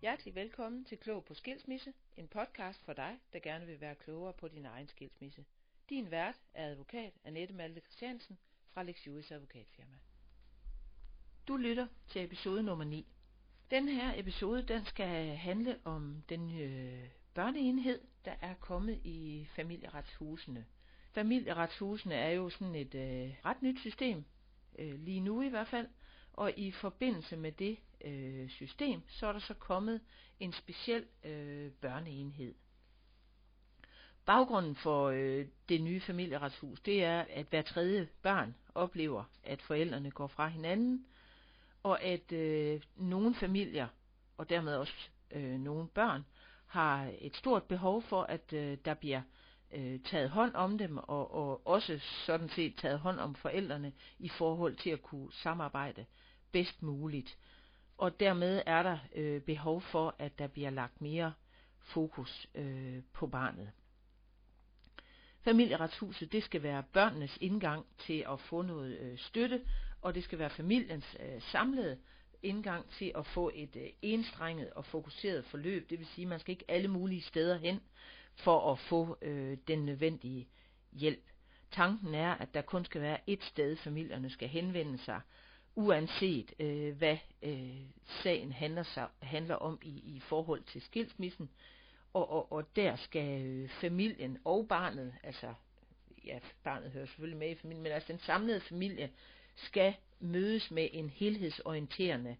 Hjertelig velkommen til Klog på Skilsmisse, en podcast for dig, der gerne vil være klogere på din egen skilsmisse. Din vært er advokat Annette Malte Christiansen fra Lex Juris Advokatfirma. Du lytter til episode nummer 9. Den her episode, den skal handle om den øh, børneenhed, der er kommet i familieretshusene. Familieretshusene er jo sådan et øh, ret nyt system, øh, lige nu i hvert fald, og i forbindelse med det øh, system, så er der så kommet en speciel øh, børneenhed. Baggrunden for øh, det nye familieretshus, det er, at hver tredje barn oplever, at forældrene går fra hinanden, og at øh, nogle familier, og dermed også øh, nogle børn, har et stort behov for, at øh, der bliver øh, taget hånd om dem, og, og også sådan set taget hånd om forældrene i forhold til at kunne samarbejde bedst muligt. Og dermed er der øh, behov for, at der bliver lagt mere fokus øh, på barnet. Familieretshuset, det skal være børnenes indgang til at få noget øh, støtte, og det skal være familiens øh, samlede indgang til at få et øh, enstrenget og fokuseret forløb. Det vil sige, at man skal ikke alle mulige steder hen for at få øh, den nødvendige hjælp. Tanken er, at der kun skal være et sted, familierne skal henvende sig, uanset øh, hvad øh, sagen handler, sig, handler om i, i forhold til skilsmissen. Og, og, og der skal øh, familien og barnet, altså ja, barnet hører selvfølgelig med i familien, men altså den samlede familie skal mødes med en helhedsorienterende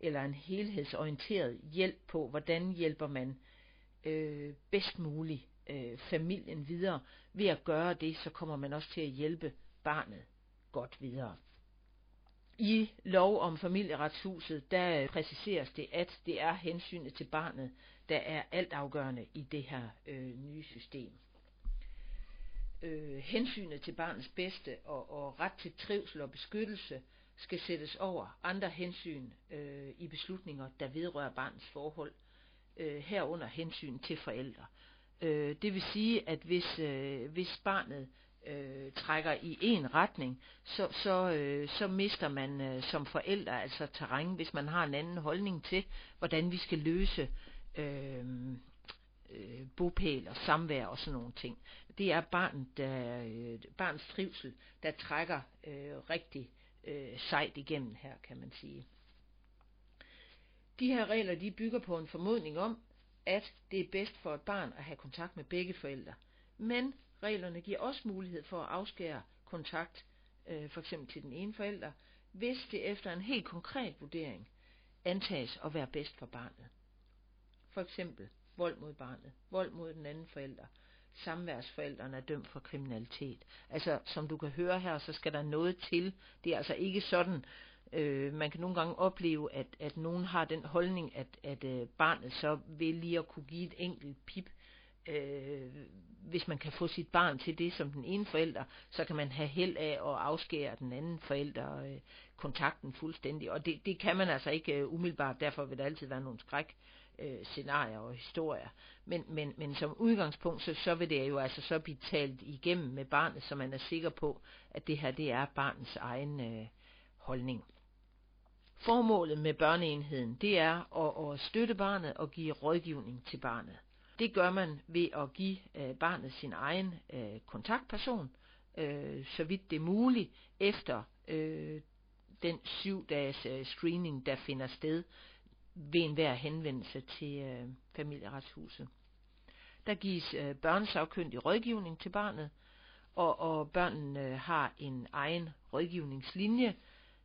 eller en helhedsorienteret hjælp på, hvordan hjælper man øh, bedst muligt øh, familien videre. Ved at gøre det, så kommer man også til at hjælpe barnet godt videre. I lov om familieretshuset, der øh, præciseres det, at det er hensynet til barnet, der er altafgørende i det her øh, nye system. Øh, hensynet til barnets bedste og, og ret til trivsel og beskyttelse skal sættes over andre hensyn øh, i beslutninger, der vedrører barnets forhold, øh, herunder hensyn til forældre. Øh, det vil sige, at hvis, øh, hvis barnet øh, trækker i en retning, så, så, øh, så mister man øh, som forældre altså terræn, hvis man har en anden holdning til, hvordan vi skal løse øh, øh, bopæl og samvær og sådan nogle ting. Det er barnet, der, øh, barns trivsel, der trækker øh, rigtig øh, sejt igennem her, kan man sige. De her regler, de bygger på en formodning om, at det er bedst for et barn at have kontakt med begge forældre. Men reglerne giver også mulighed for at afskære kontakt, øh, for eksempel til den ene forælder, hvis det efter en helt konkret vurdering antages at være bedst for barnet. For eksempel vold mod barnet, vold mod den anden forælder, samværsforældrene er dømt for kriminalitet. Altså, som du kan høre her, så skal der noget til. Det er altså ikke sådan, øh, man kan nogle gange opleve, at, at nogen har den holdning, at, at øh, barnet så vil lige at kunne give et enkelt pip, øh, hvis man kan få sit barn til det som den ene forælder, så kan man have held af at afskære den anden forælder øh, kontakten fuldstændig. Og det, det kan man altså ikke øh, umiddelbart, derfor vil der altid være nogle skræk øh, scenarier og historier. Men, men, men som udgangspunkt, så, så vil det jo altså så blive talt igennem med barnet, så man er sikker på, at det her det er barnets egen øh, holdning. Formålet med børneenheden, det er at, at støtte barnet og give rådgivning til barnet. Det gør man ved at give øh, barnet sin egen øh, kontaktperson, øh, så vidt det er muligt, efter øh, den syv dages øh, screening, der finder sted ved enhver henvendelse til øh, familieretshuset. Der gives øh, børnesagkyndig rådgivning til barnet, og, og børnene øh, har en egen rådgivningslinje,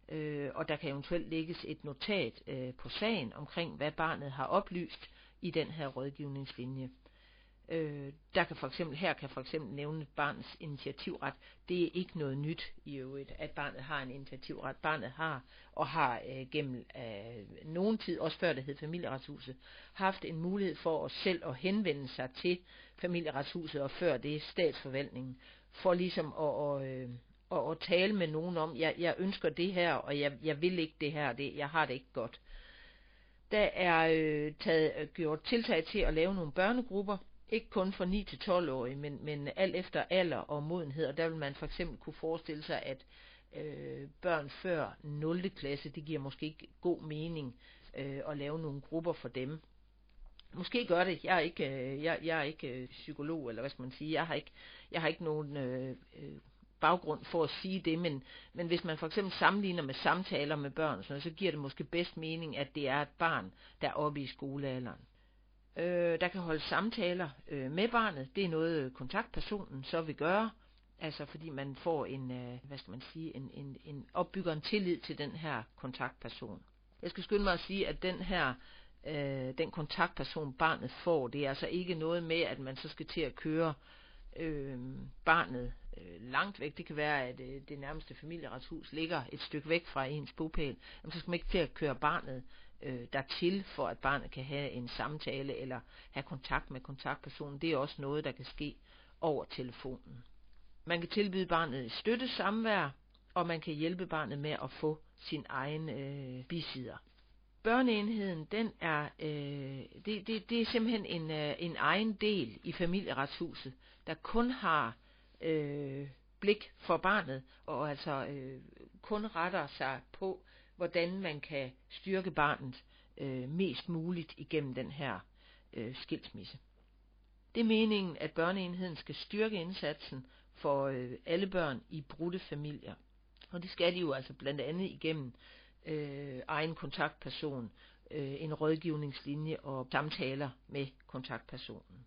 øh, og der kan eventuelt lægges et notat øh, på sagen omkring, hvad barnet har oplyst i den her rådgivningslinje. Øh, der kan for eksempel, her kan for eksempel nævne barnets initiativret. Det er ikke noget nyt i øvrigt, at barnet har en initiativret. Barnet har og har øh, gennem øh, nogen tid, også før det hed familieretshuset, haft en mulighed for at selv at henvende sig til familieretshuset og før det statsforvaltningen, for ligesom at, at, øh, at, at tale med nogen om, jeg, jeg ønsker det her, og jeg, jeg vil ikke det her, det, jeg har det ikke godt. Der er øh, taget, øh, gjort tiltag til at lave nogle børnegrupper, ikke kun for 9 til 12-årige, men, men alt efter alder og modenhed, og der vil man for eksempel kunne forestille sig, at øh, børn før 0. klasse, det giver måske ikke god mening øh, at lave nogle grupper for dem. Måske gør det. Jeg er ikke, øh, jeg, jeg er ikke øh, psykolog, eller hvad skal man sige. Jeg har ikke, jeg har ikke nogen øh, øh, baggrund for at sige det, men, men hvis man for eksempel sammenligner med samtaler med børn, så, så giver det måske bedst mening, at det er et barn, der er oppe i skolealderen. Øh, der kan holde samtaler øh, med barnet. Det er noget, øh, kontaktpersonen så vil gøre. Altså fordi man får en, øh, hvad skal man sige, en, en, en opbygger en tillid til den her kontaktperson. Jeg skal skynde mig at sige, at den her øh, den kontaktperson barnet får, det er altså ikke noget med, at man så skal til at køre øh, barnet øh, langt væk. Det kan være, at øh, det nærmeste familieretshus ligger et stykke væk fra ens bopæl. Jamen, så skal man ikke til at køre barnet øh, dertil, for at barnet kan have en samtale eller have kontakt med kontaktpersonen. Det er også noget, der kan ske over telefonen. Man kan tilbyde barnet støtte samvær, og man kan hjælpe barnet med at få sin egen øh, bisider. Børneenheden, den er, øh, det, det, det er simpelthen en, øh, en egen del i familieretshuset, der kun har øh, blik for barnet, og altså øh, kun retter sig på, hvordan man kan styrke barnet øh, mest muligt igennem den her øh, skilsmisse. Det er meningen, at børneenheden skal styrke indsatsen for øh, alle børn i brudte familier. Og det skal de jo altså blandt andet igennem øh, egen kontaktperson, øh, en rådgivningslinje og samtaler med kontaktpersonen.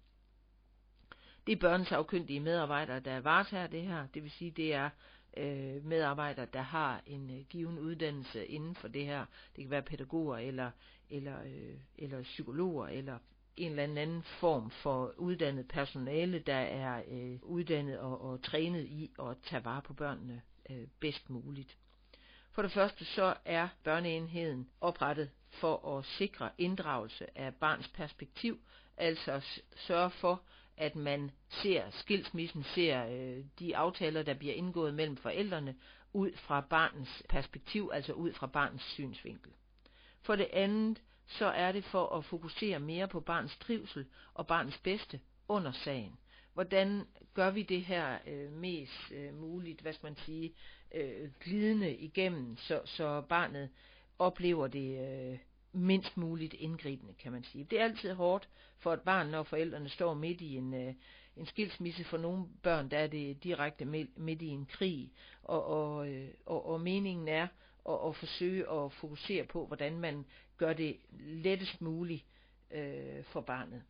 Det er børnesagkyndige medarbejdere, der varetager det her. Det vil sige, det er øh, medarbejdere, der har en øh, given uddannelse inden for det her. Det kan være pædagoger eller, eller, øh, eller psykologer eller en eller anden form for uddannet personale, der er øh, uddannet og, og trænet i at tage vare på børnene øh, bedst muligt. For det første så er børneenheden oprettet for at sikre inddragelse af barns perspektiv, altså sørge for, at man ser skilsmissen, ser øh, de aftaler, der bliver indgået mellem forældrene, ud fra barnets perspektiv, altså ud fra barnets synsvinkel. For det andet, så er det for at fokusere mere på barnets trivsel og barnets bedste under sagen. Hvordan gør vi det her øh, mest øh, muligt, hvad skal man sige, øh, glidende igennem, så, så barnet oplever det øh, mindst muligt indgribende, kan man sige. Det er altid hårdt for et barn, når forældrene står midt i en, øh, en skilsmisse. For nogle børn, der er det direkte midt i en krig, og, og, øh, og, og meningen er at, at forsøge at fokusere på, hvordan man gør det lettest muligt øh, for barnet.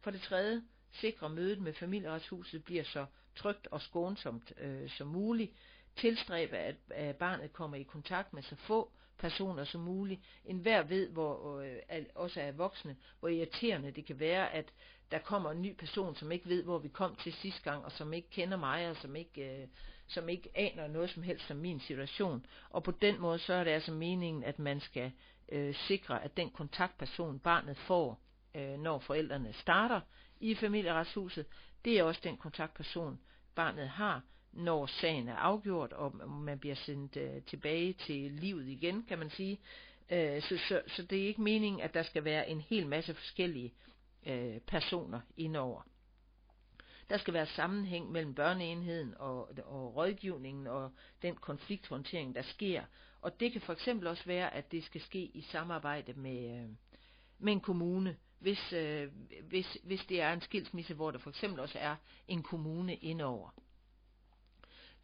For det tredje, sikre mødet med familieretshuset bliver så trygt og skånsomt øh, som muligt. Tilstræbe, at, at barnet kommer i kontakt med så få personer som muligt. En hver ved, hvor øh, også er voksne, hvor irriterende det kan være, at der kommer en ny person, som ikke ved, hvor vi kom til sidste gang, og som ikke kender mig, og som ikke, øh, som ikke aner noget som helst om min situation. Og på den måde, så er det altså meningen, at man skal øh, sikre, at den kontaktperson, barnet får, øh, når forældrene starter i familieretshuset, det er også den kontaktperson, barnet har, når sagen er afgjort, og man bliver sendt øh, tilbage til livet igen, kan man sige. Øh, så, så, så det er ikke meningen, at der skal være en hel masse forskellige øh, personer indover. Der skal være sammenhæng mellem børneenheden og, og rådgivningen og den konflikthåndtering, der sker. Og det kan for eksempel også være, at det skal ske i samarbejde med, øh, med en kommune, hvis, øh, hvis, hvis det er en skilsmisse, hvor der for eksempel også er en kommune indover.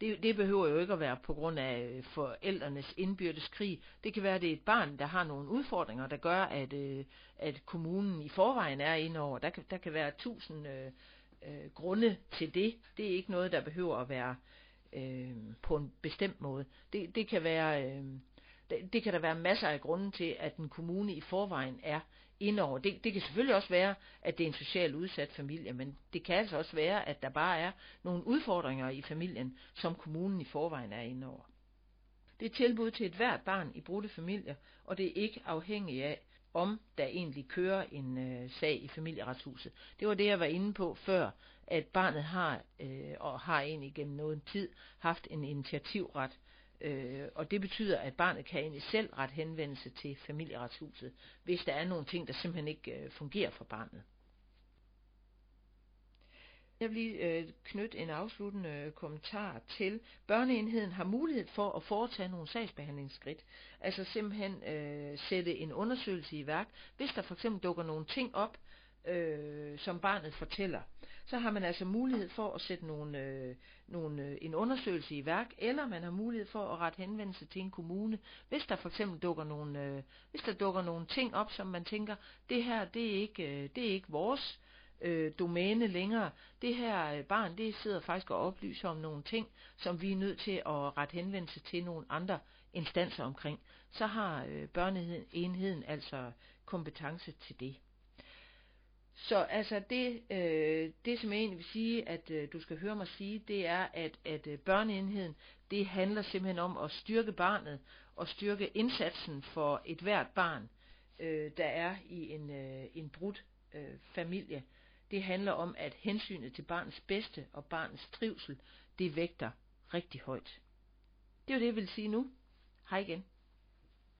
Det, det behøver jo ikke at være på grund af øh, forældrenes indbyrdes krig. Det kan være, at det er et barn, der har nogle udfordringer, der gør, at, øh, at kommunen i forvejen er indover. Der kan, der kan være tusind øh, øh, grunde til det. Det er ikke noget, der behøver at være øh, på en bestemt måde. Det, det kan være... Øh, det, det kan der være masser af grunde til, at en kommune i forvejen er indover. Det, det kan selvfølgelig også være, at det er en socialt udsat familie, men det kan altså også være, at der bare er nogle udfordringer i familien, som kommunen i forvejen er indover. Det er tilbud til et hvert barn i brudte familier, og det er ikke afhængigt af, om der egentlig kører en øh, sag i familieretshuset. Det var det, jeg var inde på før, at barnet har, øh, og har egentlig gennem noget tid, haft en initiativret Øh, og det betyder, at barnet kan egentlig selv ret henvendelse til familieretshuset, hvis der er nogle ting, der simpelthen ikke øh, fungerer for barnet. Jeg vil lige øh, knytte en afsluttende øh, kommentar til. Børneenheden har mulighed for at foretage nogle sagsbehandlingsskridt. Altså simpelthen øh, sætte en undersøgelse i værk. Hvis der for eksempel dukker nogle ting op, øh, som barnet fortæller, så har man altså mulighed for at sætte nogle, øh, nogle, øh, en undersøgelse i værk, eller man har mulighed for at rette henvendelse til en kommune, hvis der for eksempel dukker nogle, øh, hvis der dukker nogle ting op, som man tænker, det her det er ikke, øh, det er ikke vores øh, domæne længere. Det her øh, barn, det sidder faktisk og oplyser om nogle ting, som vi er nødt til at rette henvendelse til nogle andre instanser omkring. Så har øh, børneenheden altså kompetence til det. Så altså det, øh, det som jeg egentlig vil sige, at øh, du skal høre mig sige, det er, at, at øh, børneenheden, det handler simpelthen om at styrke barnet og styrke indsatsen for et hvert barn, øh, der er i en, øh, en brudt øh, familie. Det handler om, at hensynet til barnets bedste og barnets trivsel, det vægter rigtig højt. Det er det, jeg vil sige nu. Hej igen.